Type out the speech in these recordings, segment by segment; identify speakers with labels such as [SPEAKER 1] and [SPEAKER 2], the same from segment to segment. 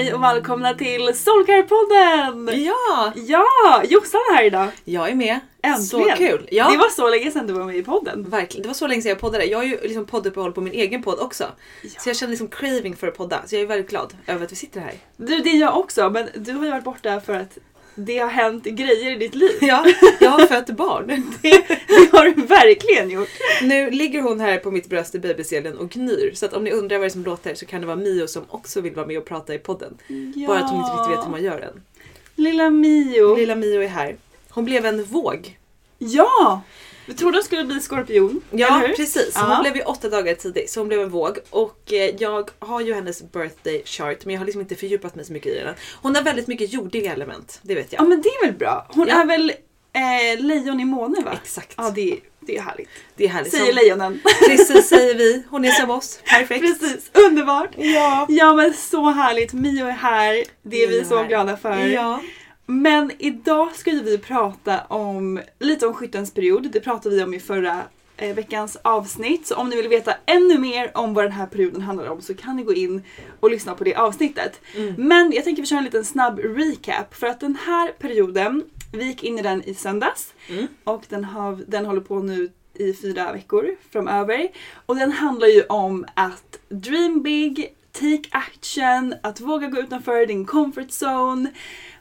[SPEAKER 1] Hej och välkomna till Soulcare-podden!
[SPEAKER 2] Ja!
[SPEAKER 1] Ja! Jossan är här idag.
[SPEAKER 2] Jag är med.
[SPEAKER 1] Äntligen!
[SPEAKER 2] Så kul! Ja.
[SPEAKER 1] Det var så länge sedan du var med i podden.
[SPEAKER 2] Verkligen, det var så länge sedan jag poddade. Jag har ju liksom podduppehåll på min egen podd också. Så jag känner liksom craving för att podda. Så jag är väldigt glad över att vi sitter här.
[SPEAKER 1] Du, det är jag också, men du har ju varit borta för att det har hänt grejer i ditt liv.
[SPEAKER 2] Ja, jag har fött barn.
[SPEAKER 1] Det, det har du verkligen gjort.
[SPEAKER 2] Nu ligger hon här på mitt bröst i babyselen och gnyr. Så att om ni undrar vad det är som låter så kan det vara Mio som också vill vara med och prata i podden.
[SPEAKER 1] Ja.
[SPEAKER 2] Bara att hon inte riktigt vet hur man gör än.
[SPEAKER 1] Lilla Mio.
[SPEAKER 2] Lilla Mio är här. Hon blev en våg.
[SPEAKER 1] Ja! Vi trodde hon skulle bli skorpion.
[SPEAKER 2] Ja precis,
[SPEAKER 1] Ja.
[SPEAKER 2] hon blev ju åtta dagar tidig så hon blev en våg. Och eh, jag har ju hennes birthday chart men jag har liksom inte fördjupat mig så mycket i den. Hon har väldigt mycket jordiga element, det vet jag.
[SPEAKER 1] Ja men det är väl bra. Hon
[SPEAKER 2] Ja.
[SPEAKER 1] är väl eh, lejon i månen va?
[SPEAKER 2] Exakt.
[SPEAKER 1] Ja det, det är härligt.
[SPEAKER 2] Det är härligt.
[SPEAKER 1] Säger
[SPEAKER 2] Som-
[SPEAKER 1] lejonen.
[SPEAKER 2] Precis säger vi, hon är som oss. Perfekt.
[SPEAKER 1] Precis, underbart.
[SPEAKER 2] Ja.
[SPEAKER 1] Ja men så härligt, Mio är här. Det är vi
[SPEAKER 2] Mio är
[SPEAKER 1] så
[SPEAKER 2] här.
[SPEAKER 1] glada för.
[SPEAKER 2] Ja.
[SPEAKER 1] Men idag ska vi prata om lite om skyttens period. Det pratade vi om i förra eh, veckans avsnitt. Så om ni vill veta ännu mer om vad den här perioden handlar om så kan ni gå in och lyssna på det avsnittet. Men jag tänker vi kör en liten snabb recap för att den här perioden, vi gick in i den i söndags och den, har, den håller på nu i fyra veckor framöver. Och den handlar ju om att dream big, take action, att våga gå utanför din comfort zone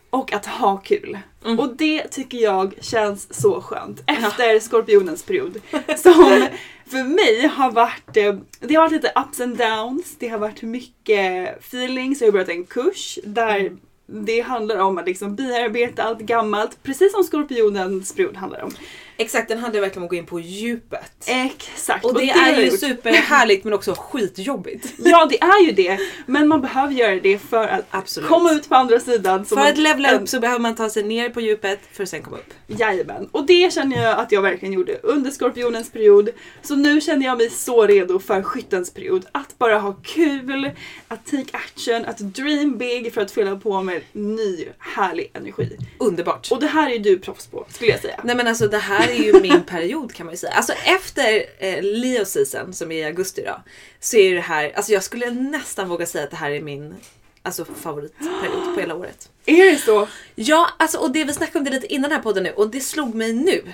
[SPEAKER 1] och att ha kul. Och det tycker jag känns så skönt efter skorpionens period. Som för mig har varit, eh, det har varit lite ups and downs, det har varit mycket feelings, jag har börjat en kurs där det handlar om att liksom bearbeta allt gammalt, precis som skorpionens period handlar om.
[SPEAKER 2] Exakt, den handlar verkligen om att gå in på djupet.
[SPEAKER 1] Exakt.
[SPEAKER 2] Och det
[SPEAKER 1] har
[SPEAKER 2] är ju superhärligt men också skitjobbigt.
[SPEAKER 1] Ja det är ju det. Men man behöver göra det för att
[SPEAKER 2] Absolut.
[SPEAKER 1] komma ut på andra sidan.
[SPEAKER 2] För
[SPEAKER 1] en-
[SPEAKER 2] att levla upp så behöver man ta sig ner på djupet för att sen komma upp.
[SPEAKER 1] Jajamän. Och det känner jag att jag verkligen gjorde under skorpionens period. Så nu känner jag mig så redo för skyttens period. Att bara ha kul, att take action, att dream big för att fylla på med ny härlig energi.
[SPEAKER 2] Underbart.
[SPEAKER 1] Och det här är ju du proffs på skulle jag säga.
[SPEAKER 2] Nej men alltså det här är ju min period kan man ju säga. Alltså efter eh, Leo season som är i augusti då. Så är det här, alltså jag skulle nästan våga säga att det här är min alltså, favoritperiod på hela året.
[SPEAKER 1] Är det så?
[SPEAKER 2] Ja, alltså och det vi snackade om det lite innan den här podden nu och det slog mig nu.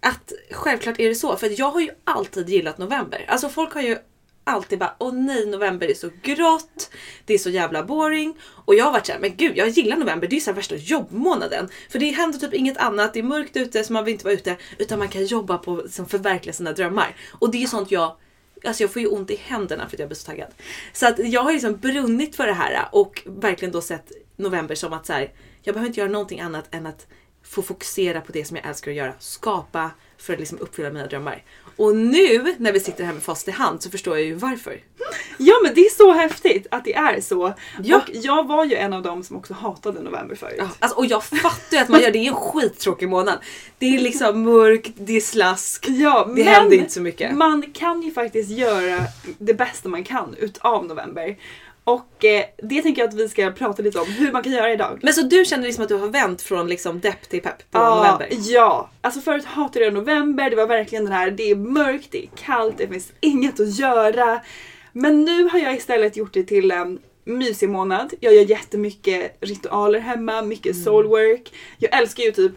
[SPEAKER 2] Att självklart är det så, för jag har ju alltid gillat november. Alltså folk har ju alltid bara åh nej november är så grått, det är så jävla boring. Och jag har varit såhär, men gud jag gillar november, det är ju värsta jobbmånaden. För det händer typ inget annat, det är mörkt ute så man vill inte vara ute. Utan man kan jobba på att liksom, förverkliga sina drömmar. Och det är sånt jag Alltså jag får ju ont i händerna för att jag blir så taggad. Så att jag har liksom brunnit för det här och verkligen då sett november som att så här, jag behöver inte göra någonting annat än att få fokusera på det som jag älskar att göra. Skapa för att liksom uppfylla mina drömmar. Och nu när vi sitter här med fast i hand så förstår jag ju varför.
[SPEAKER 1] Ja men det är så häftigt att det är så.
[SPEAKER 2] Ja.
[SPEAKER 1] Och jag var ju en av dem som också hatade november förut.
[SPEAKER 2] Ja, alltså, och jag fattar ju att man gör det, det är en skittråkig månad. Det är liksom mörkt, det är slask.
[SPEAKER 1] Ja,
[SPEAKER 2] Det händer inte så mycket.
[SPEAKER 1] Man kan ju faktiskt göra det bästa man kan utav november. Och eh, det tänker jag att vi ska prata lite om hur man kan göra idag.
[SPEAKER 2] Men så du känner liksom att du har vänt från liksom depp till pepp på
[SPEAKER 1] Ja,
[SPEAKER 2] november?
[SPEAKER 1] Ja, alltså förut hatade jag november. Det var verkligen den här, det är mörkt, det är kallt, det finns inget att göra. Men nu har jag istället gjort det till en mysig månad. Jag gör jättemycket ritualer hemma, mycket
[SPEAKER 2] Mm.
[SPEAKER 1] soulwork. Jag älskar ju typ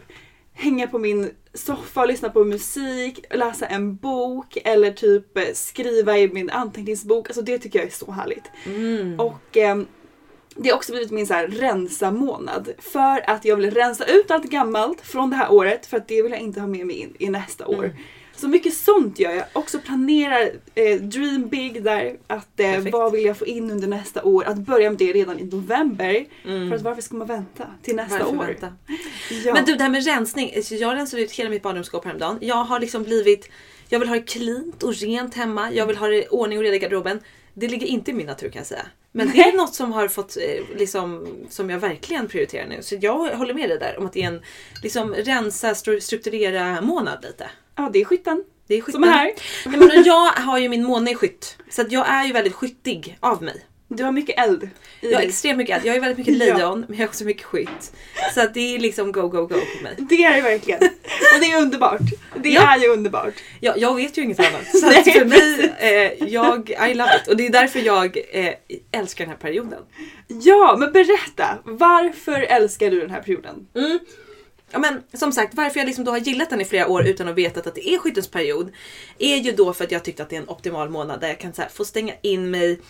[SPEAKER 1] hänga på min soffa och lyssna på musik, läsa en bok eller typ eh, skriva i min anteckningsbok. Alltså det tycker jag är så härligt.
[SPEAKER 2] Mm.
[SPEAKER 1] Och ehm, det har också blivit min så här rensa-månad. För att jag vill rensa ut allt gammalt från det här året för att det vill jag inte ha med mig in i nästa år.
[SPEAKER 2] Mm.
[SPEAKER 1] Så mycket sånt gör jag. Också planerar eh, Dream Big där. Att eh, vad vill jag få in under nästa år? Att börja med det redan i november. För att varför ska man vänta till nästa
[SPEAKER 2] Mm. Varför
[SPEAKER 1] år? Ja.
[SPEAKER 2] Men du det här med rensning. Jag rensade ut hela mitt badrumsskåp häromdagen. Jag har liksom blivit... Jag vill ha det cleant och rent hemma. Jag vill ha det ordning och reda i garderoben. Det ligger inte i min natur kan jag säga. Men det är något som har fått eh, liksom som jag verkligen prioriterar nu. Så jag håller med dig där om att det är en liksom rensa, stru- strukturera månad lite.
[SPEAKER 1] ja, det är skytten.
[SPEAKER 2] Det är skytten.
[SPEAKER 1] Som är här.
[SPEAKER 2] Nej, men jag har ju min måne i skytt. Så att jag är ju väldigt skyttig av mig.
[SPEAKER 1] Du har mycket eld i
[SPEAKER 2] Jag har
[SPEAKER 1] dig.
[SPEAKER 2] extremt mycket eld. Jag ju väldigt mycket
[SPEAKER 1] Ja.
[SPEAKER 2] lejon men jag har också mycket skytt. Så att det är liksom go, go, go på mig.
[SPEAKER 1] Det är det verkligen. Och det är underbart. Det
[SPEAKER 2] Ja.
[SPEAKER 1] är ju underbart.
[SPEAKER 2] Jag, jag vet ju inget annat. Så
[SPEAKER 1] Nej,
[SPEAKER 2] att för mig, eh, jag, I love it. Och det är därför jag eh, älskar den här perioden.
[SPEAKER 1] Ja, men berätta. Varför älskar du den här perioden?
[SPEAKER 2] Mm. Ja, men, som sagt, varför jag liksom då har gillat den i flera år utan att veta att det är skyttens period är ju då för att jag tyckte att det är en optimal månad där jag kan så här, få stänga in mig,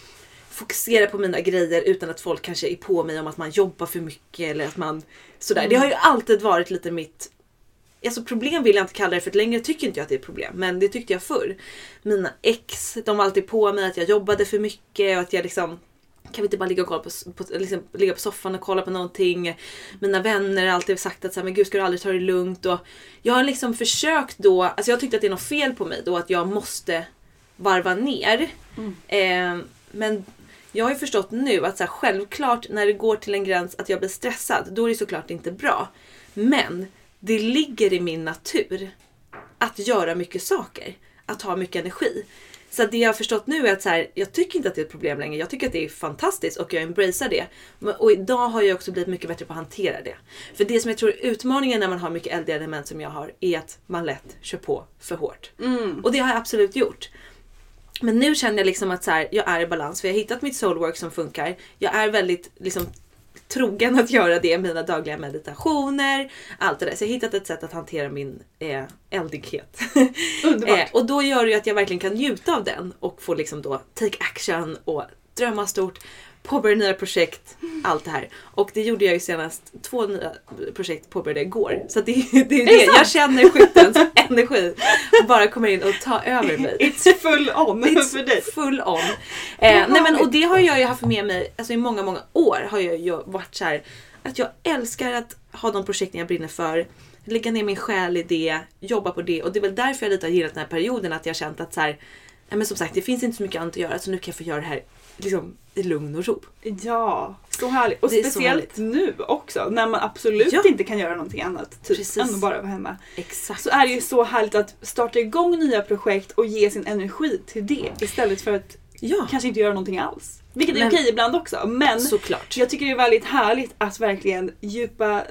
[SPEAKER 2] fokusera på mina grejer utan att folk kanske är på mig om att man jobbar för mycket eller att man sådär. Det har ju alltid varit lite mitt Alltså problem vill jag inte kalla det för längre tycker inte jag att det är ett problem. Men det tyckte jag förr. Mina ex, de var alltid på mig att jag jobbade för mycket och att jag liksom kan vi inte bara ligga, och kolla på, på, liksom, ligga på soffan och kolla på någonting. Mina vänner har alltid sagt att så här, men gud ska du aldrig ta det lugnt. Och jag har liksom försökt då, alltså jag tyckte att det är något fel på mig då att jag måste varva ner. Eh, men jag har ju förstått nu att så här, självklart när det går till en gräns att jag blir stressad, då är det såklart inte bra. Men det ligger i min natur att göra mycket saker. Att ha mycket energi. Så det jag har förstått nu är att så här, jag tycker inte att det är ett problem längre. Jag tycker att det är fantastiskt och jag embracear det. Och idag har jag också blivit mycket bättre på att hantera det. För det som jag tror är utmaningen när man har mycket eldiga element som jag har är att man lätt kör på för hårt. Och det har jag absolut gjort. Men nu känner jag liksom att så här, jag är i balans för jag har hittat mitt soulwork som funkar. Jag är väldigt liksom, trogen att göra det, mina dagliga meditationer, allt det där. Så jag har hittat ett sätt att hantera min eh, eldighet.
[SPEAKER 1] Underbart.
[SPEAKER 2] eh, och då gör det ju att jag verkligen kan njuta av den och få liksom då take action och drömma stort, påbörja nya projekt, allt det här. Och det gjorde jag ju senast, två nya projekt påbörjade igår. Så det, det är det, jag känner skyttens energi bara kommer in och tar över mig.
[SPEAKER 1] It's full on för dig.
[SPEAKER 2] It's full on. Eh, nej men, och det har jag ju haft med mig alltså i många, många år. har jag ju varit så här att jag älskar att ha de projekten jag brinner för. lägga ner min själ i det, jobba på det. Och det är väl därför jag lite har gillat den här perioden. Att jag har känt att så här, men som sagt det finns inte så mycket annat att göra så nu kan jag få göra det här liksom, i lugn och ro.
[SPEAKER 1] Ja, så härligt. Och speciellt nu också när man absolut
[SPEAKER 2] Ja.
[SPEAKER 1] inte kan göra någonting annat. Typ
[SPEAKER 2] Precis.
[SPEAKER 1] än att bara vara hemma.
[SPEAKER 2] Exakt.
[SPEAKER 1] Så är det ju så härligt att starta igång nya projekt och ge sin energi till det istället för att
[SPEAKER 2] ja,
[SPEAKER 1] kanske inte göra någonting alls. Vilket är
[SPEAKER 2] Men-
[SPEAKER 1] okej ibland också. Men
[SPEAKER 2] såklart.
[SPEAKER 1] jag tycker det är väldigt härligt att verkligen djupa,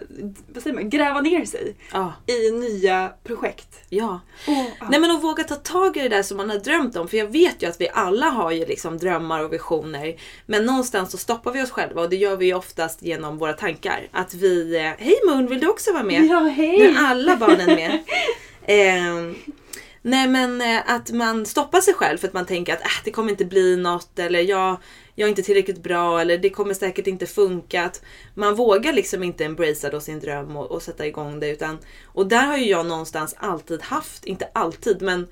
[SPEAKER 1] vad säger man, gräva ner sig
[SPEAKER 2] Ja,
[SPEAKER 1] i nya projekt.
[SPEAKER 2] ja.
[SPEAKER 1] Och, ja.
[SPEAKER 2] Nej men att våga ta tag i det där som man har drömt om. För jag vet ju att vi alla har ju liksom drömmar och visioner. Men någonstans så stoppar vi oss själva och det gör vi ju oftast genom våra tankar. Att vi, eh, hej Moon vill du också vara med?
[SPEAKER 1] Ja, hej!
[SPEAKER 2] Nu är alla barnen med. Ehm, nej men eh, att man stoppar sig själv för att man tänker att äh, det kommer inte bli något eller jag, jag är inte tillräckligt bra eller det kommer säkert inte funka. Att man vågar liksom inte embracea då sin dröm och, och sätta igång det. Utan, och där har ju jag någonstans alltid haft, inte alltid men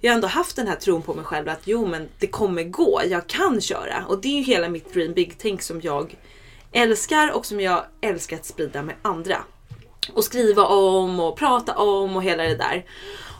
[SPEAKER 2] jag har ändå haft den här tron på mig själv att jo men det kommer gå, jag kan köra. Och det är ju hela mitt dream big tänk som jag älskar och som jag älskar att sprida med andra och skriva om och prata om och hela det där.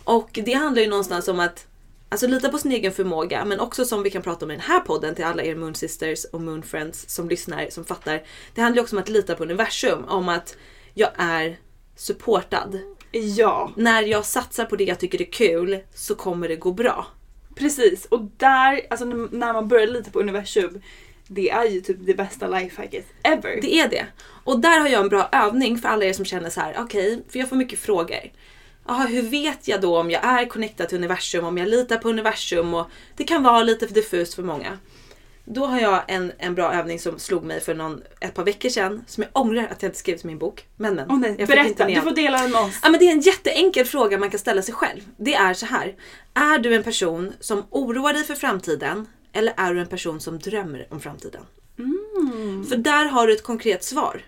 [SPEAKER 2] Och det handlar ju någonstans om att Alltså lita på sin egen förmåga men också som vi kan prata om i den här podden till alla er Moon Sisters och Moon Friends som lyssnar, som fattar. Det handlar ju också om att lita på universum, om att jag är supportad.
[SPEAKER 1] Ja,
[SPEAKER 2] När jag satsar på det jag tycker är kul så kommer det gå bra.
[SPEAKER 1] precis. Och där, alltså när man börjar lita på universum, det är ju typ det bästa lifehacket ever.
[SPEAKER 2] Det är det. Och där har jag en bra övning för alla er som känner så här, okej, för jag får mycket frågor. Jaha, hur vet jag då om jag är connectad till universum, om jag litar på universum och det kan vara lite diffust för många. Då har jag en, en bra övning som slog mig för någon, ett par veckor sedan som jag ångrar att jag inte skrev till min bok. Men men.
[SPEAKER 1] Åh nej,
[SPEAKER 2] jag
[SPEAKER 1] berätta, du får dela den med oss.
[SPEAKER 2] Ja, men det är en jätteenkel fråga man kan ställa sig själv. Det är så här. Är du en person som oroar dig för framtiden eller är du en person som drömmer om framtiden? För där har du ett konkret svar.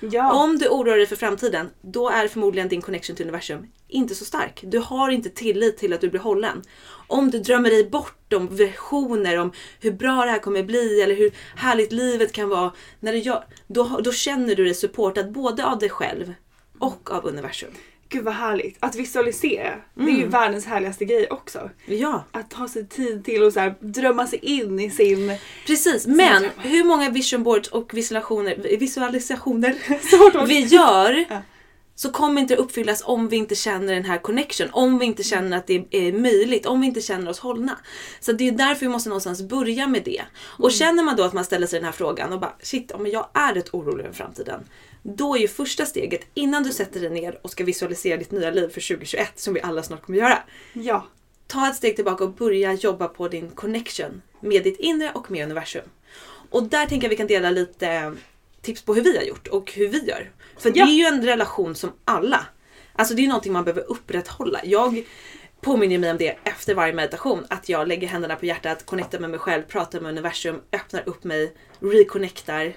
[SPEAKER 1] Ja.
[SPEAKER 2] Om du oroar dig för framtiden, då är förmodligen din connection till universum inte så stark. Du har inte tillit till att du blir hållen. Om du drömmer dig bort om versioner om hur bra det här kommer bli eller hur härligt livet kan vara. När du gör, då, då känner du dig supportad både av dig själv och av universum.
[SPEAKER 1] Gud vad härligt. Att visualisera. Det är ju
[SPEAKER 2] Mm.
[SPEAKER 1] världens härligaste grej också.
[SPEAKER 2] Ja,
[SPEAKER 1] Att ta sig tid till att så här, drömma sig in i sin...
[SPEAKER 2] precis. Men hur många vision boards och visualisationer, visualisationer vi gör
[SPEAKER 1] Ja.
[SPEAKER 2] så kommer inte uppfyllas om vi inte känner den här connection. Om vi inte känner att det är möjligt. Om vi inte känner oss hållna. Så det är därför vi måste någonstans börja med det. Och känner man då att man ställer sig den här frågan och bara shit, om jag är rätt orolig över framtiden. Då är ju första steget innan du sätter dig ner och ska visualisera ditt nya liv för 2021 som vi alla snart kommer göra.
[SPEAKER 1] Ja.
[SPEAKER 2] Ta ett steg tillbaka och börja jobba på din connection med ditt inre och med universum. Och där tänker jag vi kan dela lite tips på hur vi har gjort och hur vi gör. För
[SPEAKER 1] Ja.
[SPEAKER 2] det är ju en relation som alla. Alltså det är ju någonting man behöver upprätthålla. Jag påminner mig om det efter varje meditation. Att jag lägger händerna på hjärtat, connectar med mig själv, pratar med universum, öppnar upp mig, reconnectar.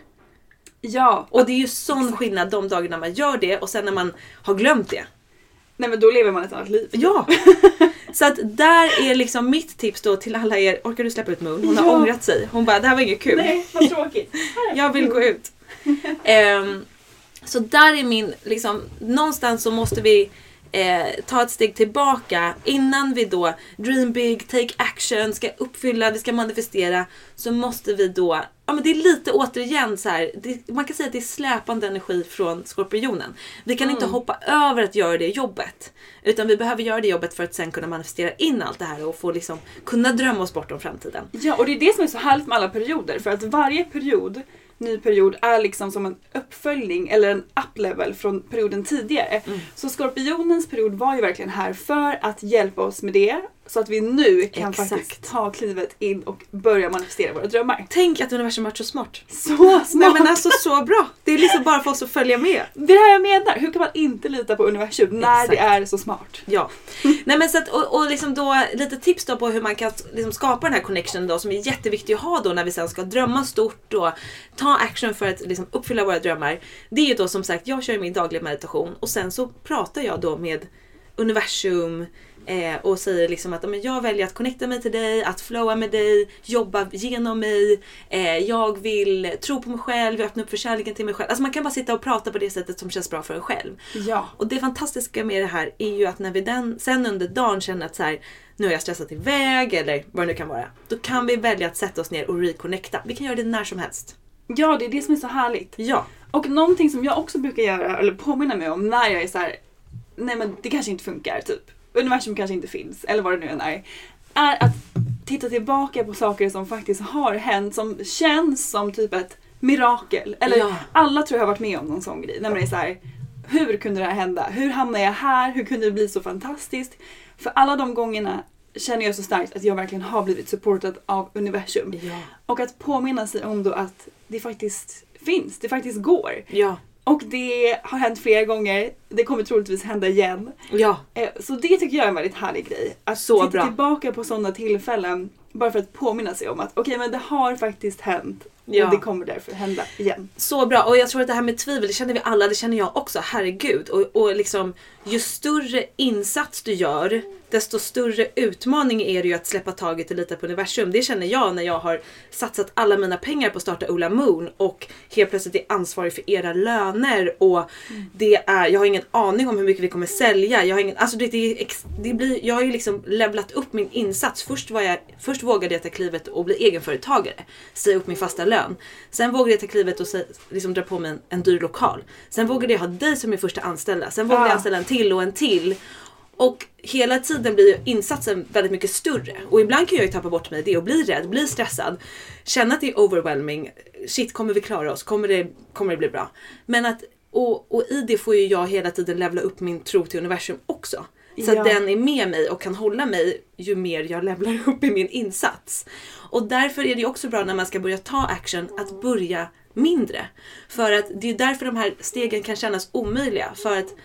[SPEAKER 1] Ja.
[SPEAKER 2] Och det är ju sån skillnad de dagarna man gör det och sen när man har glömt det.
[SPEAKER 1] Nej men då lever man ett annat liv.
[SPEAKER 2] Ja! Så att där är liksom mitt tips då till alla er. Orkar du släppa ut Moon? Hon har
[SPEAKER 1] Ja.
[SPEAKER 2] ångrat sig. Hon bara, det här var inget kul.
[SPEAKER 1] Nej, vad tråkigt.
[SPEAKER 2] Jag vill gå ut. Ehm, så där är min, liksom, någonstans så måste vi eh, ta ett steg tillbaka innan vi då dream big, take action, ska uppfylla, vi ska manifestera. Så måste vi då, ja men det är lite återigen så här, det, man kan säga att det är släpande energi från skorpionen. Vi kan inte hoppa över att göra det jobbet. Utan vi behöver göra det jobbet för att sen kunna manifestera in allt det här och få liksom kunna drömma oss bortom framtiden.
[SPEAKER 1] Ja och det är det som är så härligt med alla perioder för att varje period ny period är liksom som en uppföljning eller en up-level från perioden tidigare. Så Skorpionens period var ju verkligen här för att hjälpa oss med det så att vi nu kan
[SPEAKER 2] Exakt.
[SPEAKER 1] faktiskt ta klivet in och börja manifestera våra drömmar.
[SPEAKER 2] Tänk att universum varit så smart.
[SPEAKER 1] Så smart!
[SPEAKER 2] Nej men alltså så bra! Det är liksom bara för oss att följa med.
[SPEAKER 1] Det är det här jag menar, hur kan man inte lita på universum när det
[SPEAKER 2] Exakt.
[SPEAKER 1] är så smart?
[SPEAKER 2] Ja. Nej men så att, och, och liksom då lite tips då på hur man kan liksom skapa den här connection då som är jätteviktig att ha då när vi sen ska drömma stort och ta action för att liksom uppfylla våra drömmar. Det är ju då som sagt, jag kör min dagliga meditation och sen så pratar jag då med universum, Eh, och säger liksom att men jag väljer att connecta mig till dig, att flowa med dig, jobba genom mig. Eh, jag vill tro på mig själv, jag öppnar upp för kärleken till mig själv. Alltså man kan bara sitta och prata på det sättet som känns bra för en själv.
[SPEAKER 1] Ja.
[SPEAKER 2] Och det fantastiska med det här är ju att när vi den, sen under dagen känner att så här, nu har jag stressat iväg eller vad det nu kan vara. Då kan vi välja att sätta oss ner och reconnecta. Vi kan göra det när som helst.
[SPEAKER 1] ja, det är det som är så härligt.
[SPEAKER 2] Ja.
[SPEAKER 1] Och någonting som jag också brukar göra, eller påminna mig om när jag är så här, nej men det kanske inte funkar, typ. Universum kanske inte finns, eller vad det nu än är. Är att titta tillbaka på saker som faktiskt har hänt, som känns som typ ett mirakel. Eller
[SPEAKER 2] Ja.
[SPEAKER 1] alla tror jag har varit med om någon sån grej. Är så här, hur kunde det här hända? Hur hamnade jag här? Hur kunde det bli så fantastiskt? För alla de gångerna känner jag så starkt att jag verkligen har blivit supportad av universum.
[SPEAKER 2] Ja.
[SPEAKER 1] Och att påminna sig om då att det faktiskt finns, det faktiskt går.
[SPEAKER 2] Ja.
[SPEAKER 1] Och det har hänt flera gånger, det kommer troligtvis hända igen.
[SPEAKER 2] Ja.
[SPEAKER 1] Eh, Så det tycker jag är en väldigt härlig grej. Att
[SPEAKER 2] Så
[SPEAKER 1] titta
[SPEAKER 2] bra.
[SPEAKER 1] tillbaka på sådana tillfällen bara för att påminna sig om att okej men det har faktiskt hänt
[SPEAKER 2] Ja.
[SPEAKER 1] och det kommer därför hända igen.
[SPEAKER 2] Så bra. Och jag tror att det här med tvivel, det känner vi alla, det känner jag också. Herregud. Och, och liksom, ju större insats du gör, desto större utmaning är det ju att släppa taget och lita på universum. Det känner jag när jag har satsat alla mina pengar på att starta Ola Moon och helt plötsligt är ansvarig för era löner och det är, jag har ingen aning om hur mycket vi kommer sälja. Jag har ingen, alltså det, det, det blir, jag har ju liksom levlat upp min insats. Först, var jag, först vågade jag ta klivet och bli egenföretagare. Säga upp min fasta lön. Sen vågade jag ta klivet och liksom dra på mig en, en dyr lokal. Sen vågade jag ha dig som min första anställda. Sen vågade
[SPEAKER 1] Ah.
[SPEAKER 2] jag anställa en till och en till. Och hela tiden blir insatsen väldigt mycket större. Och ibland kan jag ju tappa bort mig i det och bli rädd, bli stressad. Känna att det är overwhelming. Shit, kommer vi klara oss? Kommer det, kommer det bli bra? Men att, och, och i det får ju jag hela tiden levla upp min tro till universum också. Så
[SPEAKER 1] Ja.
[SPEAKER 2] att den är med mig och kan hålla mig ju mer jag levlar upp i min insats. Och därför är det också bra när man ska börja ta action att börja mindre. För att det är därför de här stegen kan kännas omöjliga. För att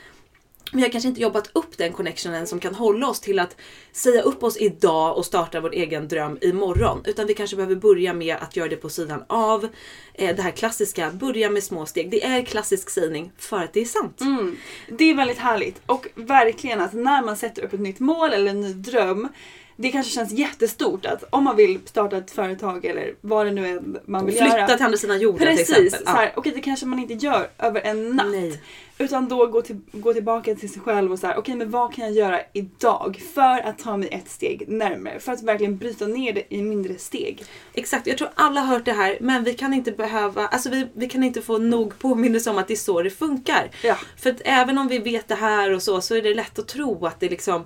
[SPEAKER 2] vi har kanske inte jobbat upp den connectionen som kan hålla oss till att säga upp oss idag och starta vår egen dröm imorgon. Utan vi kanske behöver börja med att göra det på sidan av. Eh, det här klassiska, börja med små steg. Det är klassisk sägning för att det är sant.
[SPEAKER 1] Mm. Det är väldigt härligt och verkligen att när man sätter upp ett nytt mål eller en ny dröm det kanske känns jättestort att om man vill starta ett företag eller vad det nu är man vill
[SPEAKER 2] Flytta
[SPEAKER 1] göra.
[SPEAKER 2] till andra sidan jorden till
[SPEAKER 1] Precis,
[SPEAKER 2] exempel.
[SPEAKER 1] så här, okej det kanske man inte gör över en natt.
[SPEAKER 2] Nej.
[SPEAKER 1] Utan då gå, till, gå tillbaka till sig själv och så här, okej men vad kan jag göra idag för att ta mig ett steg närmare? För att verkligen bryta ner det i mindre steg.
[SPEAKER 2] Exakt, jag tror alla har hört det här men vi kan inte behöva, alltså vi, vi kan inte få nog påminnelse om att det är så det funkar.
[SPEAKER 1] Ja.
[SPEAKER 2] För att även om vi vet det här och så, så är det lätt att tro att det liksom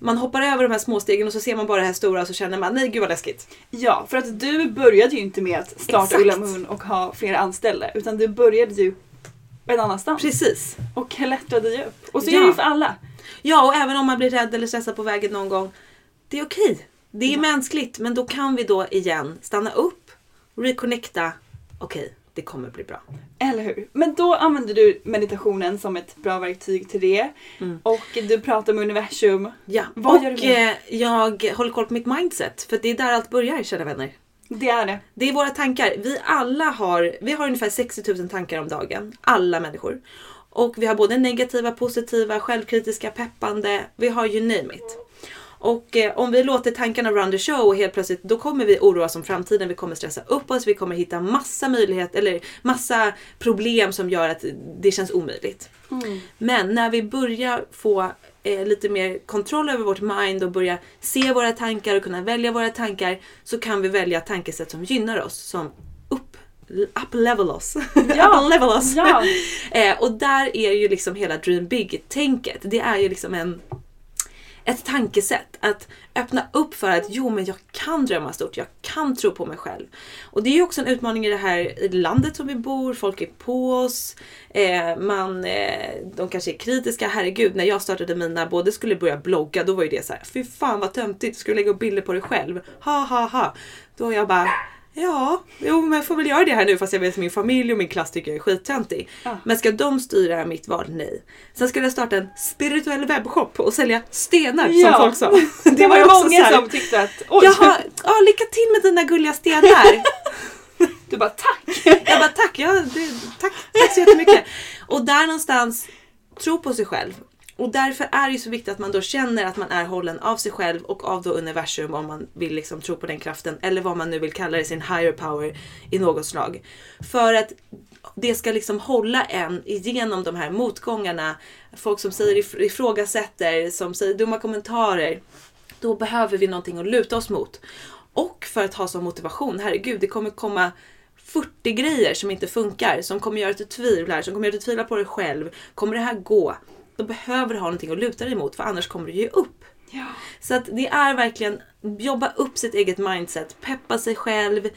[SPEAKER 2] man hoppar över de här små stegen och så ser man bara det här stora och så känner man nej gud vad läskigt.
[SPEAKER 1] Ja, för att du började ju inte med att starta. Ulla Moon och ha flera anställda utan du började ju en annanstans.
[SPEAKER 2] Precis.
[SPEAKER 1] Och klättrade ju upp. Och så
[SPEAKER 2] Ja.
[SPEAKER 1] är det ju för alla.
[SPEAKER 2] Ja och även om man blir rädd eller stressad på vägen någon gång. Det är okej. Det är mänskligt men då kan vi då igen stanna upp, reconnecta. Okej, det kommer bli bra.
[SPEAKER 1] Eller hur? Men då använder du meditationen som ett bra verktyg till det. Och du pratar med universum.
[SPEAKER 2] Ja,
[SPEAKER 1] Vad
[SPEAKER 2] och
[SPEAKER 1] gör du
[SPEAKER 2] eh, jag håller koll på mitt mindset för det är där allt börjar kära vänner.
[SPEAKER 1] Det är det.
[SPEAKER 2] Det är våra tankar. Vi alla har, vi har ungefär 60 000 tankar om dagen. Alla människor. Och vi har både negativa, positiva, självkritiska, peppande. Vi har you name it. Och eh, om vi låter tankarna run the show och helt plötsligt då kommer vi oroa oss om framtiden. Vi kommer stressa upp oss. Vi kommer hitta massa möjligheter eller massa problem som gör att det känns omöjligt. Men när vi börjar få eh, lite mer kontroll över vårt mind och börja se våra tankar och kunna välja våra tankar så kan vi välja tankesätt som gynnar oss, som upp, up level oss.
[SPEAKER 1] Ja.
[SPEAKER 2] up level oss.
[SPEAKER 1] Ja.
[SPEAKER 2] eh, och där är ju liksom hela dream big-tänket. Det är ju liksom en ett tankesätt. Att öppna upp för att jo men jag kan drömma stort, jag kan tro på mig själv. Och det är ju också en utmaning i det här i landet som vi bor, folk är på oss. Eh, man, eh, de kanske är kritiska. Herregud, när jag startade mina, både skulle börja blogga, då var ju det så här, fy fan vad töntigt, ska du lägga upp bilder på dig själv? Ha ha ha. Då jag bara, ja, jo men jag får väl göra det här nu fast jag vet att min familj och min klass tycker jag är skittöntig. Men ska de styra mitt val? Nej. Sen skulle jag starta en spirituell webbshop och sälja stenar
[SPEAKER 1] Ja.
[SPEAKER 2] som folk sa.
[SPEAKER 1] Det, var
[SPEAKER 2] ju
[SPEAKER 1] många
[SPEAKER 2] här,
[SPEAKER 1] som tyckte att oj,
[SPEAKER 2] Jaha, ja, lycka till med dina gulliga stenar.
[SPEAKER 1] du bara tack.
[SPEAKER 2] Jag bara tack, ja, det, tack, tack så jättemycket. Och där någonstans, tro på sig själv. Och därför är det ju så viktigt att man då känner att man är hållen av sig själv och av då universum om man vill liksom tro på den kraften. Eller vad man nu vill kalla det, sin higher power i något slag. För att det ska liksom hålla en igenom de här motgångarna. Folk som säger ifrågasätter, som säger dumma kommentarer. Då behöver vi någonting att luta oss mot. Och för att ha som motivation, herregud, det kommer komma 40 grejer som inte funkar, som kommer göra att du tvivlar, som kommer göra att du tvivlar på dig själv. Kommer det här gå? Då behöver du ha någonting att luta dig mot, för annars kommer du ge upp.
[SPEAKER 1] Ja.
[SPEAKER 2] Så att det är verkligen jobba upp sitt eget mindset, peppa sig själv,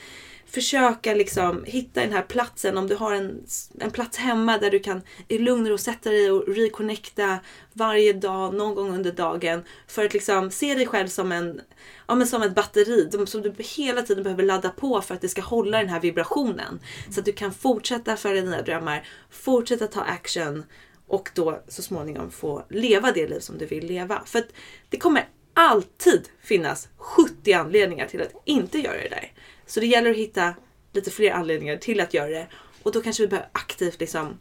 [SPEAKER 2] försöka liksom hitta den här platsen. Om du har en, en plats hemma där du kan i lugn och sätta dig och reconnecta varje dag, någon gång under dagen. För att liksom se dig själv som, en, ja, men som ett batteri som du hela tiden behöver ladda på för att det ska hålla den här vibrationen. Så att du kan fortsätta följa dina drömmar, fortsätta ta action och då så småningom få leva det liv som du vill leva. För att det kommer alltid finnas 70 anledningar till att inte göra det där. Så det gäller att hitta lite fler anledningar till att göra det. Och då kanske vi behöver aktivt liksom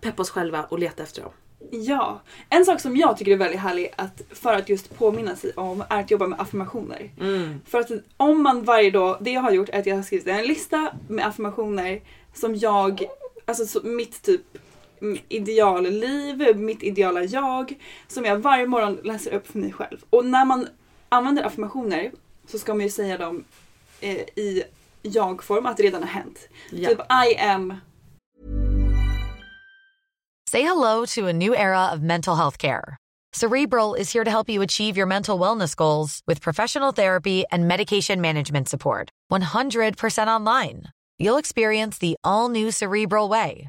[SPEAKER 2] peppa oss själva och leta efter dem.
[SPEAKER 1] Ja, en sak som jag tycker är väldigt härlig att, för att just påminna sig om är att jobba med affirmationer. För att om man varje dag, det jag har gjort är att jag har skrivit en lista med affirmationer som jag, alltså så, mitt typ mm, idealliv, mitt ideala jag, som jag varje morgon läser upp för mig själv. Och när man använder affirmationer så ska man ju säga dem eh, i jag-form, att det redan har hänt.
[SPEAKER 2] Ja.
[SPEAKER 1] Typ I am
[SPEAKER 3] Say hello to a new era of mental health care. Cerebral is here to help you achieve your mental wellness goals with professional therapy and medication management support. 100% online. You'll experience the all new Cerebral Way,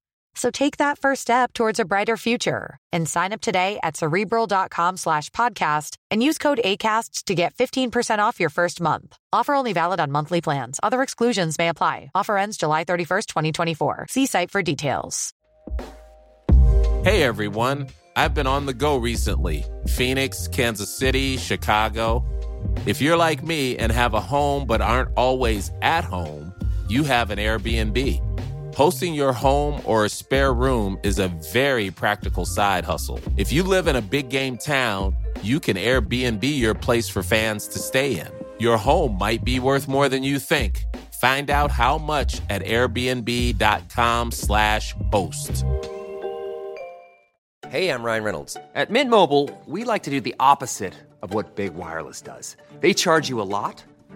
[SPEAKER 3] So take that first step towards a brighter future and sign up today at cerebral.com slash podcast and use code ACAST to get 15% off your first month. Offer only valid on monthly plans. Other exclusions may apply. Offer ends July 31st, 2024. See site for details.
[SPEAKER 4] Hey everyone, I've been on the go recently Phoenix, Kansas City, Chicago. If you're like me and have a home but aren't always at home, you have an Airbnb. Hosting your home or a spare room is a very practical side hustle. If you live in a big game town, you can Airbnb your place for fans to stay in. Your home might be worth more than you think. Find out how much at airbnb.com/slash host.
[SPEAKER 5] Hey, I'm Ryan Reynolds. At Mint Mobile, we like to do the opposite of what Big Wireless does. They charge you a lot,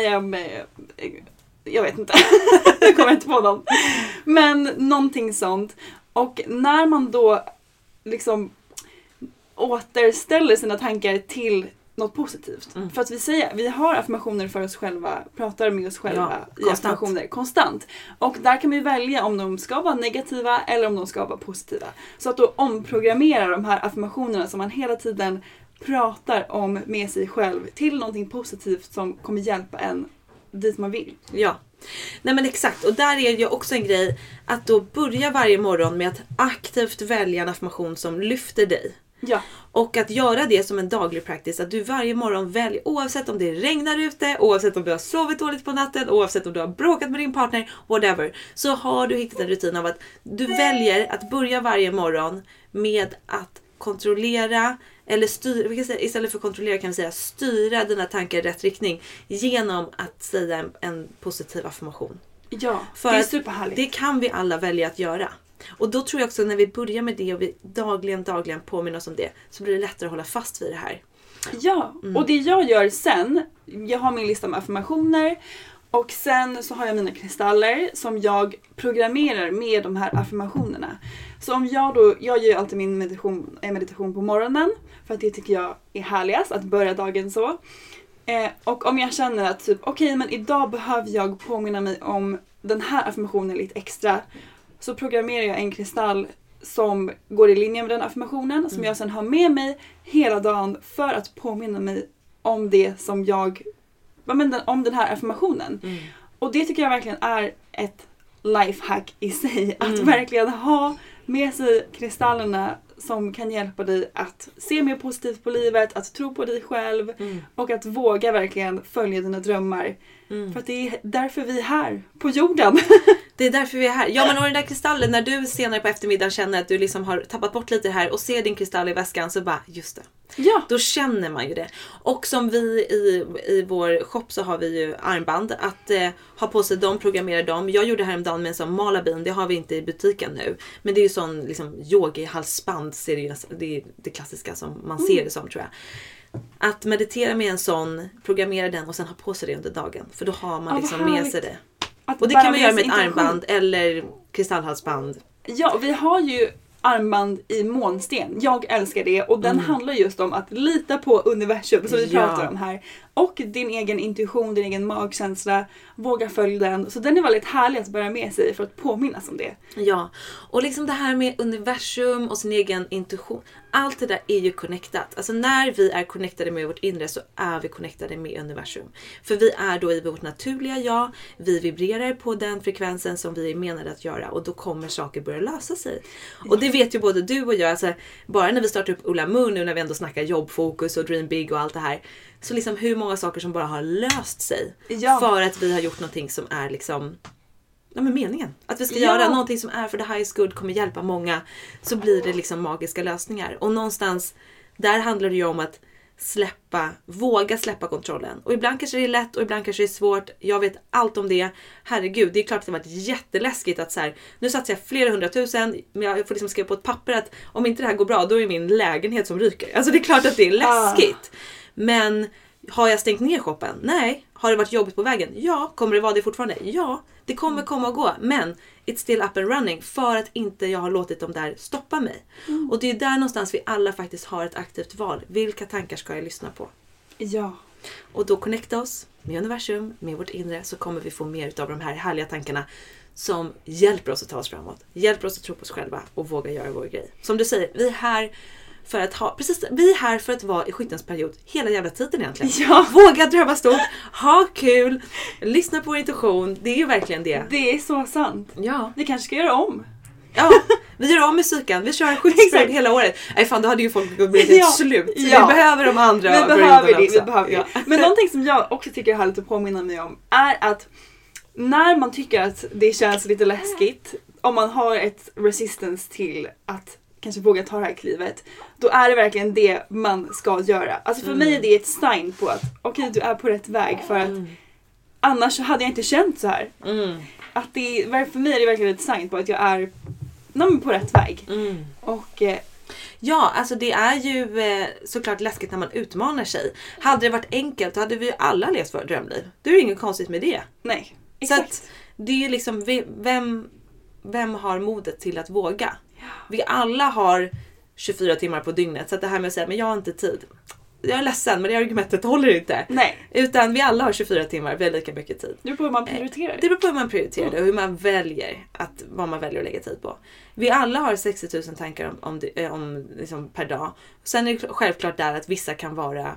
[SPEAKER 1] I am... Eh, jag vet inte. jag kommer inte på någon. Men någonting sånt. Och när man då liksom återställer sina tankar till något positivt.
[SPEAKER 2] Mm.
[SPEAKER 1] För att vi säger, vi har affirmationer för oss själva, pratar med oss själva
[SPEAKER 2] Ja,
[SPEAKER 1] i affirmationer konstant. Och där kan vi välja om de ska vara negativa eller om de ska vara positiva. Så att då omprogrammera de här affirmationerna som man hela tiden pratar om med sig själv till någonting positivt som kommer hjälpa en dit man vill.
[SPEAKER 2] Ja. Nej men exakt och där är ju också en grej att då börja varje morgon med att aktivt välja en affirmation som lyfter dig.
[SPEAKER 1] Ja.
[SPEAKER 2] Och att göra det som en daglig practice. Att du varje morgon väljer, oavsett om det regnar ute, oavsett om du har sovit dåligt på natten, oavsett om du har bråkat med din partner, whatever. Så har du hittat en rutin av att du väljer att börja varje morgon med att kontrollera eller styra, istället för kontrollera kan vi säga styra dina tankar i rätt riktning genom att säga en, en positiv affirmation.
[SPEAKER 1] Ja,
[SPEAKER 2] För
[SPEAKER 1] det är superhärligt.
[SPEAKER 2] Det kan vi alla välja att göra. Och då tror jag också när vi börjar med det och vi dagligen, dagligen påminner oss om det så blir det lättare att hålla fast vid det här.
[SPEAKER 1] Ja,
[SPEAKER 2] Mm.
[SPEAKER 1] och det jag gör sen, jag har min lista med affirmationer och sen så har jag mina kristaller som jag programmerar med de här affirmationerna. Så om jag då, jag gör ju alltid min meditation, eh, meditation på morgonen för att det tycker jag är härligast att börja dagen så. Eh, och om jag känner att typ, okej men idag behöver jag påminna mig om den här affirmationen lite extra så programmerar jag en kristall som går i linje med den affirmationen som jag sen har med mig hela dagen för att påminna mig om det som jag, ja, men om den här affirmationen. Och det tycker jag verkligen är ett lifehack i sig. Att verkligen ha med sig kristallerna som kan hjälpa dig att se mer positivt på livet, att tro på dig själv och att våga verkligen följa dina drömmar. För att det är därför vi är här på jorden.
[SPEAKER 2] Det är därför vi är här. Ja men och den där kristallen, när du senare på eftermiddagen känner att du liksom har tappat bort lite här och ser din kristall i väskan så bara, just det.
[SPEAKER 1] ja.
[SPEAKER 2] Då känner man ju det. Och som vi i, i vår shop så har vi ju armband. Att eh, ha på sig dem, programmera dem. Jag gjorde häromdagen med en sån Malabin, det har vi inte i butiken nu. Men det är ju sån liksom yogi-halsband, det, det är det klassiska som man ser det som tror jag. Att meditera med en sån, programmera den och sen ha på sig det under dagen. För då har man
[SPEAKER 1] vad
[SPEAKER 2] liksom med sig det.
[SPEAKER 1] Att
[SPEAKER 2] Och det kan man göra med ett armband eller kristallhalsband.
[SPEAKER 1] Ja, vi har ju armband i månsten. Jag älskar det och den handlar just om att lita på universum som vi
[SPEAKER 2] Mm. Ja.
[SPEAKER 1] pratar om här. Och din egen intuition, din egen magkänsla. Våga följa den. Så den är väldigt härlig att bära med sig för att påminnas om det.
[SPEAKER 2] Ja, och liksom det här med universum och sin egen intuition. Allt det där är ju connectat. Alltså när vi är connectade med vårt inre så är vi connectade med universum. För vi är då i vårt naturliga jag. Vi vibrerar på den frekvensen som vi är menade att göra och då kommer saker börja lösa sig. Och det vet ju både du och jag. Alltså, bara när vi startar upp Ulla Moon nu när vi ändå snackar jobbfokus och dream big och allt det här. Så liksom hur många saker som bara har löst sig.
[SPEAKER 1] Ja.
[SPEAKER 2] För att vi har gjort någonting som är liksom ja, men meningen. Att vi ska
[SPEAKER 1] Ja.
[SPEAKER 2] göra någonting som är för the highest good, kommer hjälpa många. Så blir det liksom magiska lösningar. Och någonstans där handlar det ju om att släppa, våga släppa kontrollen. Och ibland kanske det är lätt och ibland kanske det är svårt. Jag vet allt om det. Herregud, det är klart att det varit jätteläskigt att så här, nu satsar jag flera hundratusen, men jag får liksom skriva på ett papper att om inte det här går bra, då är min lägenhet som ryker. Alltså det är klart att det är läskigt. Men har jag stängt ner shoppen? Nej. Har det varit jobbigt på vägen? Ja. Kommer det vara det fortfarande? Ja. Det kommer komma och gå. Men it's still up and running för att inte jag har låtit dem där stoppa mig. Och det är där någonstans vi alla faktiskt har ett aktivt val. Vilka tankar ska jag lyssna på?
[SPEAKER 1] Ja.
[SPEAKER 2] Och då connecta oss med universum, med vårt inre, så kommer vi få mer av de här härliga tankarna som hjälper oss att ta oss framåt. Hjälper oss att tro på oss själva och våga göra vår grej. Som du säger, vi är här för att ha, precis, vi är här för att vara i skyttens period hela jävla tiden egentligen.
[SPEAKER 1] Ja.
[SPEAKER 2] Våga drömma stort, ha kul, lyssna på vår intuition. Det är ju verkligen det.
[SPEAKER 1] Det är så sant.
[SPEAKER 2] Ja.
[SPEAKER 1] Vi kanske ska göra om.
[SPEAKER 2] Ja, vi gör om musiken. Vi kör en skyttesperiod
[SPEAKER 1] Exakt.
[SPEAKER 2] hela året. Nej fan, då hade ju folk blivit helt
[SPEAKER 1] Ja.
[SPEAKER 2] slut.
[SPEAKER 1] Ja.
[SPEAKER 2] Vi behöver de andra
[SPEAKER 1] Vi behöver det, vi
[SPEAKER 2] också.
[SPEAKER 1] behöver
[SPEAKER 2] Ja.
[SPEAKER 1] det. Men någonting som jag också tycker är härligt att påminna mig om är att när man tycker att det känns lite läskigt, om man har ett resistance till att kanske våga ta det här klivet, då är det verkligen det man ska göra. Alltså för mig är det ett sign på att okej, du är på rätt väg för att annars så hade jag inte känt så här.
[SPEAKER 2] Mm.
[SPEAKER 1] Att det, för mig är det verkligen ett sign på att jag är nej, på rätt väg.
[SPEAKER 2] Mm.
[SPEAKER 1] Och eh,
[SPEAKER 2] Ja, alltså det är ju eh, såklart läskigt när man utmanar sig. Hade det varit enkelt hade vi ju alla levt våra drömliv. Det är inget konstigt med det.
[SPEAKER 1] nej.
[SPEAKER 2] Så
[SPEAKER 1] Exakt.
[SPEAKER 2] att det är liksom, vem, vem har modet till att våga? Vi alla har 24 timmar på dygnet så att det här med att säga men jag har inte tid. jag är ledsen men det argumentet håller inte.
[SPEAKER 1] Nej.
[SPEAKER 2] Utan vi alla har 24 timmar, vi har lika mycket tid.
[SPEAKER 1] Det beror på hur man prioriterar.
[SPEAKER 2] Det beror på hur man prioriterar det och hur man väljer att, vad man väljer att lägga tid på. Vi alla har 60 000 tankar om, om, eh, om liksom per dag. Sen är det självklart där att vissa kan vara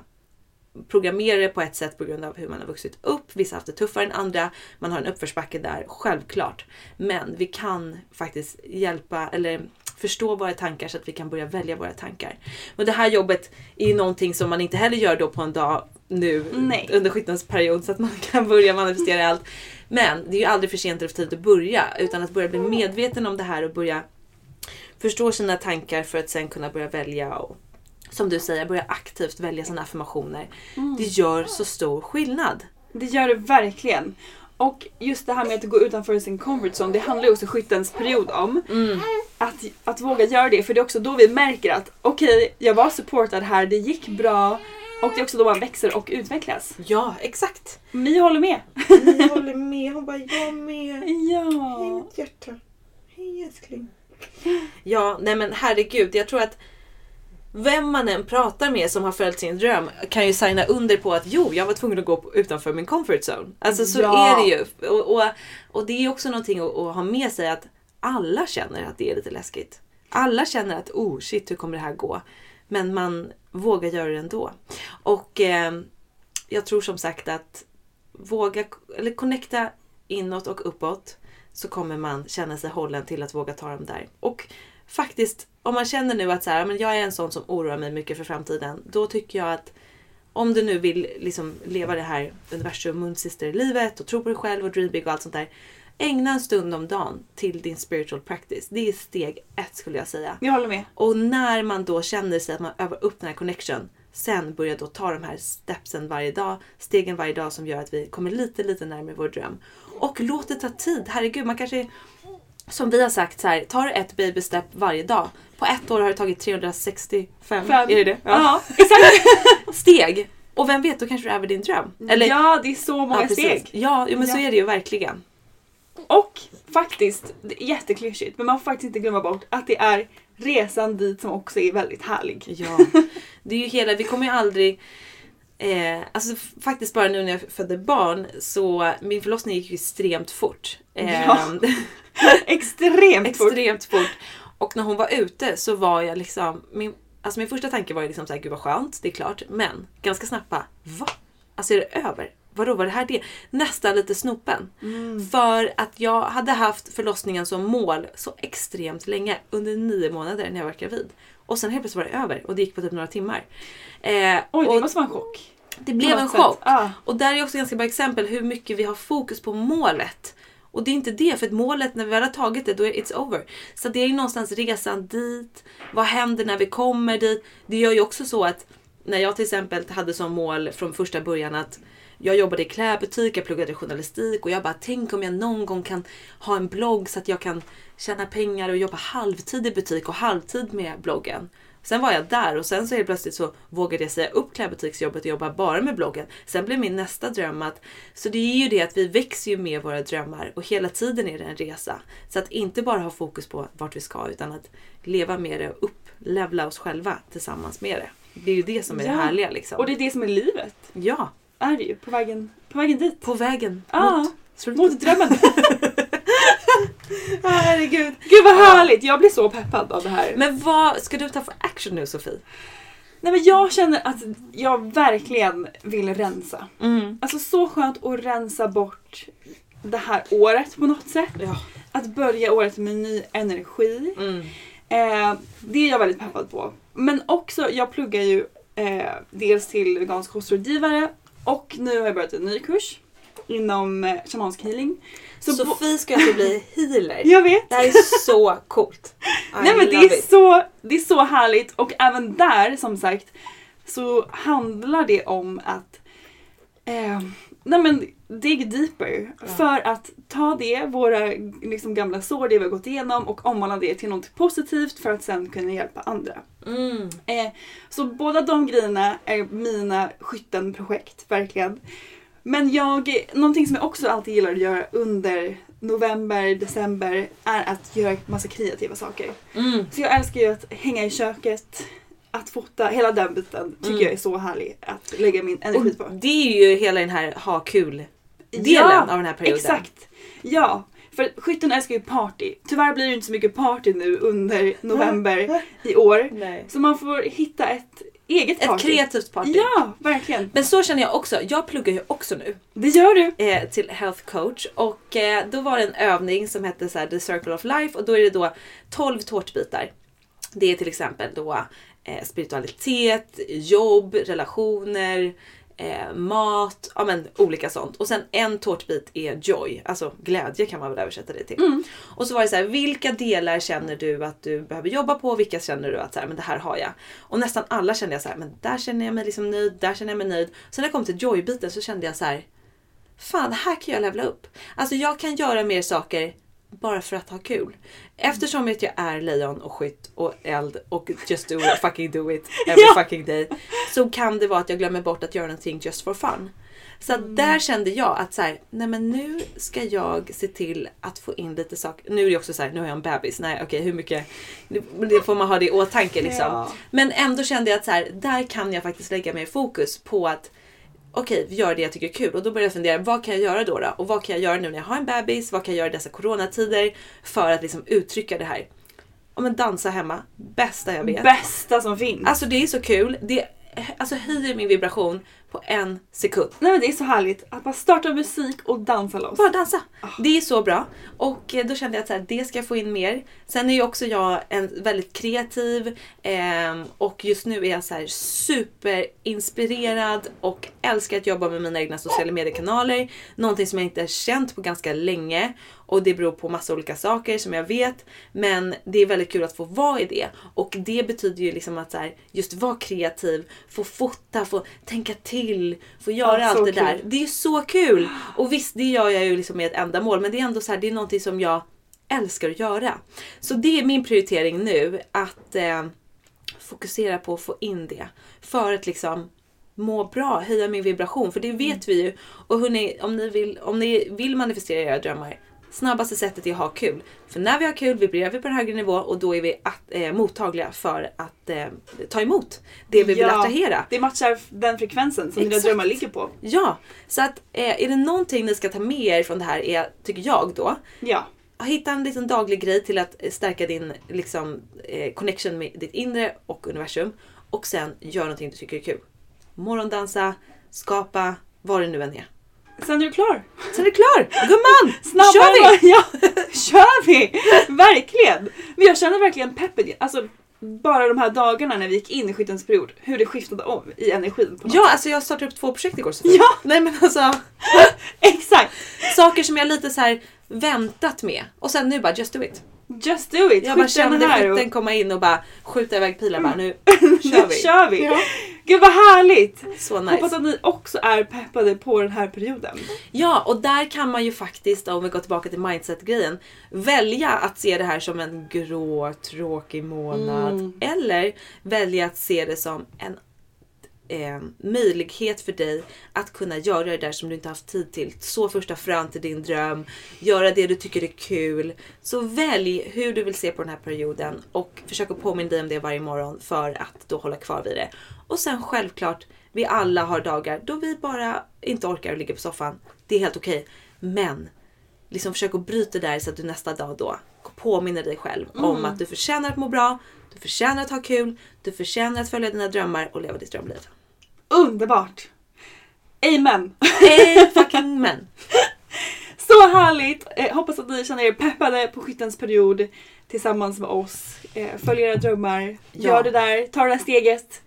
[SPEAKER 2] programmerade på ett sätt på grund av hur man har vuxit upp. Vissa har haft det tuffare än andra. Man har en uppförsbacke där, självklart. Men vi kan faktiskt hjälpa eller förstå våra tankar så att vi kan börja välja våra tankar. Och det här jobbet är ju någonting som man inte heller gör då på en dag nu
[SPEAKER 1] Nej.
[SPEAKER 2] under skyttens period så att man kan börja manifestera allt. Men det är ju aldrig för sent eller för tidigt att börja utan att börja bli medveten om det här och börja förstå sina tankar för att sen kunna börja välja och som du säger, börja aktivt välja sina affirmationer. Det gör så stor skillnad.
[SPEAKER 1] Det gör det verkligen. Och just det här med att gå utanför sin comfort zone, det handlar ju också skyttens period om. Att, att våga göra det, för det är också då vi märker att okej, jag var supportad här, det gick bra. Och det är också då man växer och utvecklas.
[SPEAKER 2] Ja, exakt.
[SPEAKER 1] Mi håller med.
[SPEAKER 2] Jag håller med. Hon bara, jag med.
[SPEAKER 1] Ja.
[SPEAKER 2] hjärta. Hej älskling. Ja, nej men herregud. Jag tror att vem man än pratar med som har följt sin dröm kan ju signa under på att jo, jag var tvungen att gå utanför min comfort zone. Alltså så
[SPEAKER 1] Ja.
[SPEAKER 2] är det ju. Och, och, och det är också någonting att, att ha med sig att alla känner att det är lite läskigt. Alla känner att oh shit, hur kommer det här gå? Men man vågar göra det ändå. Och eh, jag tror som sagt att våga eller connecta inåt och uppåt så kommer man känna sig hållen till att våga ta dem där. Och faktiskt, om man känner nu att så här, men jag är en sån som oroar mig mycket för framtiden. Då tycker jag att om du nu vill liksom leva det här universum livet och tro på dig själv och dream big och allt sånt där. Ägna en stund om dagen till din spiritual practice. Det är steg ett skulle jag säga.
[SPEAKER 1] Jag håller med.
[SPEAKER 2] Och när man då känner sig att man övar upp den här connection. Sen börja då ta de här stepsen varje dag. Stegen varje dag som gör att vi kommer lite, lite närmare vår dröm. Och låt det ta tid. Herregud, man kanske... Som vi har sagt så här, tar du ett baby step varje dag. På ett år har det tagit 365
[SPEAKER 1] Fem.
[SPEAKER 2] är det det?
[SPEAKER 1] Ja, exakt.
[SPEAKER 2] steg. Och vem vet, då kanske du är över din dröm.
[SPEAKER 1] ja, det är så många
[SPEAKER 2] Ja,
[SPEAKER 1] steg.
[SPEAKER 2] Ja, men så
[SPEAKER 1] Ja.
[SPEAKER 2] är det ju verkligen.
[SPEAKER 1] Och faktiskt, jätteklyschigt, men man får faktiskt inte glömma bort att det är resan dit som också är väldigt härlig.
[SPEAKER 2] Ja, det är ju hela, vi kommer ju aldrig Eh, alltså faktiskt bara nu när jag födde barn så min förlossning gick ju extremt fort. Eh,
[SPEAKER 1] Ja. Extremt fort.
[SPEAKER 2] extremt fort. Och när hon var ute så var jag liksom, min, alltså min första tanke var ju liksom såhär, gud vad skönt, det är klart. Men ganska snabbt bara, va? Alltså är det över? Vadå, var det här det? Nästan lite snopen. För att jag hade haft förlossningen som mål så extremt länge, under nio månader när jag var gravid. Och sen helt plötsligt var det över och det gick på typ några timmar. Eh,
[SPEAKER 1] Oj, det måste vara en chock.
[SPEAKER 2] det blev en
[SPEAKER 1] sätt.
[SPEAKER 2] chock.
[SPEAKER 1] Ja.
[SPEAKER 2] Och där är också ganska bra exempel hur mycket vi har fokus på målet. Och det är inte det, för att målet när vi väl har tagit det, då är it's over. Så det är ju någonstans resan dit. Vad händer när vi kommer dit? Det gör ju också så att när jag till exempel hade som mål från första början att jag jobbade i klädbutik, jag pluggade journalistik och jag bara tänk om jag någon gång kan ha en blogg så att jag kan tjäna pengar och jobba halvtid i butik och halvtid med bloggen. Sen var jag där och sen så helt plötsligt så vågade jag säga upp klädbutiksjobbet och jobba bara med bloggen. Sen blev min nästa dröm att, så det är ju det att vi växer ju med våra drömmar och hela tiden är det en resa. Så att inte bara ha fokus på vart vi ska utan att leva med det och upplevla oss själva tillsammans med det. Det är ju det som är
[SPEAKER 1] Ja.
[SPEAKER 2] det härliga liksom.
[SPEAKER 1] Och det är det som är livet.
[SPEAKER 2] Ja,
[SPEAKER 1] Är det ju. På vägen, på vägen dit.
[SPEAKER 2] på vägen
[SPEAKER 1] Ja,
[SPEAKER 2] mot slutet.
[SPEAKER 1] Mot drömmen.
[SPEAKER 2] Herregud.
[SPEAKER 1] Gud vad härligt! Jag blir så peppad av det här.
[SPEAKER 2] Men vad ska du ta för action nu Sofie?
[SPEAKER 1] Nej men jag känner att jag verkligen vill rensa.
[SPEAKER 2] Mm.
[SPEAKER 1] Alltså så skönt att rensa bort det här året på något sätt.
[SPEAKER 2] Ja.
[SPEAKER 1] Att börja året med ny energi.
[SPEAKER 2] Mm.
[SPEAKER 1] Eh, det är jag väldigt peppad på. Men också, jag pluggar ju eh, dels till vegansk kostrådgivare och nu har jag börjat en ny kurs inom eh, shamansk healing. Så
[SPEAKER 2] Sofie ska alltså bli healer.
[SPEAKER 1] jag vet!
[SPEAKER 2] Det här är så coolt. I
[SPEAKER 1] Nej men det är,
[SPEAKER 2] it.
[SPEAKER 1] så, det är så härligt och även där som sagt så handlar det om att eh, nej men dig deeper. För att ta det, våra liksom, gamla sår, det vi har gått igenom och omvandla det till något positivt för att sen kunna hjälpa andra.
[SPEAKER 2] Mm.
[SPEAKER 1] Eh, så båda de grejerna är mina skyttenprojekt, verkligen. Men jag, någonting som jag också alltid gillar att göra under november, december är att göra massa kreativa saker.
[SPEAKER 2] Mm.
[SPEAKER 1] Så jag älskar ju att hänga i köket, att fota, hela den biten tycker
[SPEAKER 2] Mm.
[SPEAKER 1] jag är så härlig att lägga min energi på.
[SPEAKER 2] Och det är ju hela den här ha kul delen av den här perioden.
[SPEAKER 1] Exakt. Ja, för skytten älskar ju party. Tyvärr blir det inte så mycket party nu under november i år.
[SPEAKER 2] Nej.
[SPEAKER 1] Så man får hitta ett eget
[SPEAKER 2] Ett
[SPEAKER 1] party.
[SPEAKER 2] kreativt party.
[SPEAKER 1] Ja, verkligen.
[SPEAKER 2] Men så känner jag också. Jag pluggar ju också nu.
[SPEAKER 1] Det gör du.
[SPEAKER 2] eh, till health coach och eh, då var det en övning som hette så här, the circle of life och då är det då 12 tårtbitar. Det är till exempel då eh, spiritualitet, jobb, relationer, eh, mat, ja men olika sånt. Och sen en tårtbit är joy, alltså glädje kan man väl översätta det till. Och så var det så här, vilka delar känner du att du behöver jobba på? Vilka känner du att så här, men det här har jag? Och nästan alla kände jag så här, men där känner jag mig liksom nöjd, där känner jag mig nöjd. Sen när jag kom till joy-biten så kände jag så här, fan här kan jag levla upp. Alltså jag kan göra mer saker bara för att ha kul. Eftersom att jag är lejon och skytt och eld och just do it, fucking do it every
[SPEAKER 1] Ja.
[SPEAKER 2] fucking day. Så kan det vara att jag glömmer bort att göra någonting just for fun. Så att där kände jag att så här, nej men nu ska jag se till att få in lite saker. Nu är det också så här, nu har jag en bebis. Nej okej hur mycket, det får man ha det i åtanke liksom.
[SPEAKER 1] Ja.
[SPEAKER 2] Men ändå kände jag att så här, där kan jag faktiskt lägga mer fokus på att okej, gör det jag tycker är kul. Och då började jag fundera, vad kan jag göra då, då? Och vad kan jag göra nu när jag har en bebis? Vad kan jag göra i dessa coronatider för att liksom uttrycka det här? Ja men dansa hemma, bästa jag vet.
[SPEAKER 1] Bästa som finns.
[SPEAKER 2] Alltså det är så kul. Det alltså, höjer min vibration på en sekund.
[SPEAKER 1] Nej men det är så härligt att bara starta musik och dansa loss.
[SPEAKER 2] Bara dansa. Det är så bra. Och eh, då kände jag att så här, det ska jag få in mer. Sen är ju också jag en väldigt kreativ ehm, och just nu är jag så här superinspirerad och älskar att jobba med mina egna sociala mediekanaler. Någonting som jag inte har känt på ganska länge och det beror på massa olika saker som jag vet. Men det är väldigt kul att få vara i det och det betyder ju liksom att så här, just vara kreativ, få fota, få tänka till, få göra
[SPEAKER 1] Ja,
[SPEAKER 2] allt det
[SPEAKER 1] kul.
[SPEAKER 2] där. Det är så kul! Och visst, det gör jag ju liksom med ett ändamål, men det är ändå så här, det är någonting som jag älskar att göra. Så det är min prioritering nu, att eh, fokusera på att få in det. För att liksom må bra, höja min vibration. För det vet vi ju. Och hörni, om ni vill, om ni vill manifestera era drömmar, snabbaste sättet är att ha kul. För när vi har kul vibrerar vi på en högre nivå och då är vi att, eh, mottagliga för att eh, ta emot det vi vill
[SPEAKER 1] Ja,
[SPEAKER 2] attrahera.
[SPEAKER 1] Det matchar den frekvensen som dina
[SPEAKER 2] Exakt.
[SPEAKER 1] drömmar ligger på.
[SPEAKER 2] Ja, så att eh, är det någonting ni ska ta med er från det här är, tycker jag då,
[SPEAKER 1] Ja.
[SPEAKER 2] hitta en liten daglig grej till att eh, stärka din liksom, eh, connection med ditt inre och universum. Och sen gör någonting du tycker är kul. Morgondansa, skapa, vad det nu än är.
[SPEAKER 1] Sen är du klar.
[SPEAKER 2] Sen är det klar! Gumman!
[SPEAKER 1] Snabbare
[SPEAKER 2] kör vi!
[SPEAKER 1] Ja, kör vi! Verkligen! Men jag känner verkligen peppet. Alltså, bara de här dagarna när vi gick in i skyttens period, hur det skiftade om i energin. På något
[SPEAKER 2] Ja,
[SPEAKER 1] sätt.
[SPEAKER 2] alltså jag startade upp två projekt igår Sofia.
[SPEAKER 1] Ja.
[SPEAKER 2] Nej men alltså,
[SPEAKER 1] Exakt!
[SPEAKER 2] saker som jag lite så här väntat med. Och sen nu bara just do it.
[SPEAKER 1] Just do it!
[SPEAKER 2] Jag bara
[SPEAKER 1] Skytten
[SPEAKER 2] kände
[SPEAKER 1] här och-
[SPEAKER 2] skytten komma in och bara skjuta iväg pilar bara nu kör vi.
[SPEAKER 1] kör vi! Gud vad härligt!
[SPEAKER 2] Så nice.
[SPEAKER 1] Hoppas att ni också är peppade på den här perioden.
[SPEAKER 2] Ja, och där kan man ju faktiskt, om vi går tillbaka till mindset-grejen, välja att se det här som en grå, tråkig månad.
[SPEAKER 1] Mm.
[SPEAKER 2] Eller välja att se det som en eh, möjlighet för dig att kunna göra det där som du inte haft tid till. Så första frön till din dröm, göra det du tycker är kul. Så välj hur du vill se på den här perioden och försök att påminna dig om det varje morgon för att då hålla kvar vid det. Och sen självklart, vi alla har dagar då vi bara inte orkar ligga på soffan. Det är helt okej. Men liksom försök att bryta där så att du nästa dag då påminner dig själv om att du förtjänar att må bra, du förtjänar att ha kul, du förtjänar att följa dina drömmar och leva ditt drömliv.
[SPEAKER 1] Underbart! Amen!
[SPEAKER 2] Eh, fucking men.
[SPEAKER 1] Så härligt! Eh, hoppas att ni känner er peppade på skyttens period tillsammans med oss. Eh, följ era drömmar,
[SPEAKER 2] Ja.
[SPEAKER 1] gör det där, ta det där steget.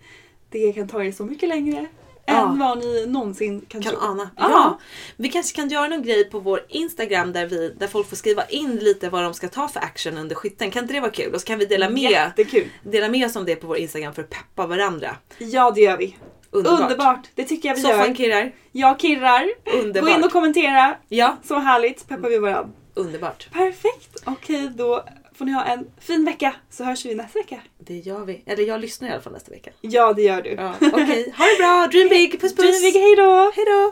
[SPEAKER 1] Det kan ta er så mycket längre
[SPEAKER 2] Ja.
[SPEAKER 1] än vad ni någonsin kan,
[SPEAKER 2] Kan
[SPEAKER 1] tro.
[SPEAKER 2] ana.
[SPEAKER 1] Ja.
[SPEAKER 2] Ja. Vi kanske kan göra någon grej på vår Instagram där, vi, där folk får skriva in lite vad de ska ta för action under skytten. Kan inte det vara kul? Och så kan vi dela med,
[SPEAKER 1] Jättekul!
[SPEAKER 2] dela med oss om det på vår Instagram för att peppa varandra.
[SPEAKER 1] Ja det gör vi.
[SPEAKER 2] Underbart.
[SPEAKER 1] Underbart! Det tycker jag vi
[SPEAKER 2] Soffan
[SPEAKER 1] gör.
[SPEAKER 2] kirrar.
[SPEAKER 1] Jag kirrar.
[SPEAKER 2] Underbart.
[SPEAKER 1] Gå in och kommentera.
[SPEAKER 2] Ja,
[SPEAKER 1] Så härligt, peppar vi varandra.
[SPEAKER 2] underbart.
[SPEAKER 1] Perfekt! Okej då får ni ha en fin vecka så hörs vi nästa vecka.
[SPEAKER 2] Det gör vi. Eller jag lyssnar i alla fall nästa vecka.
[SPEAKER 1] Ja det gör du.
[SPEAKER 2] Ja, Okej, ha det bra. Dream big. Puss puss.
[SPEAKER 1] Dream big, hejdå!
[SPEAKER 2] Hej då.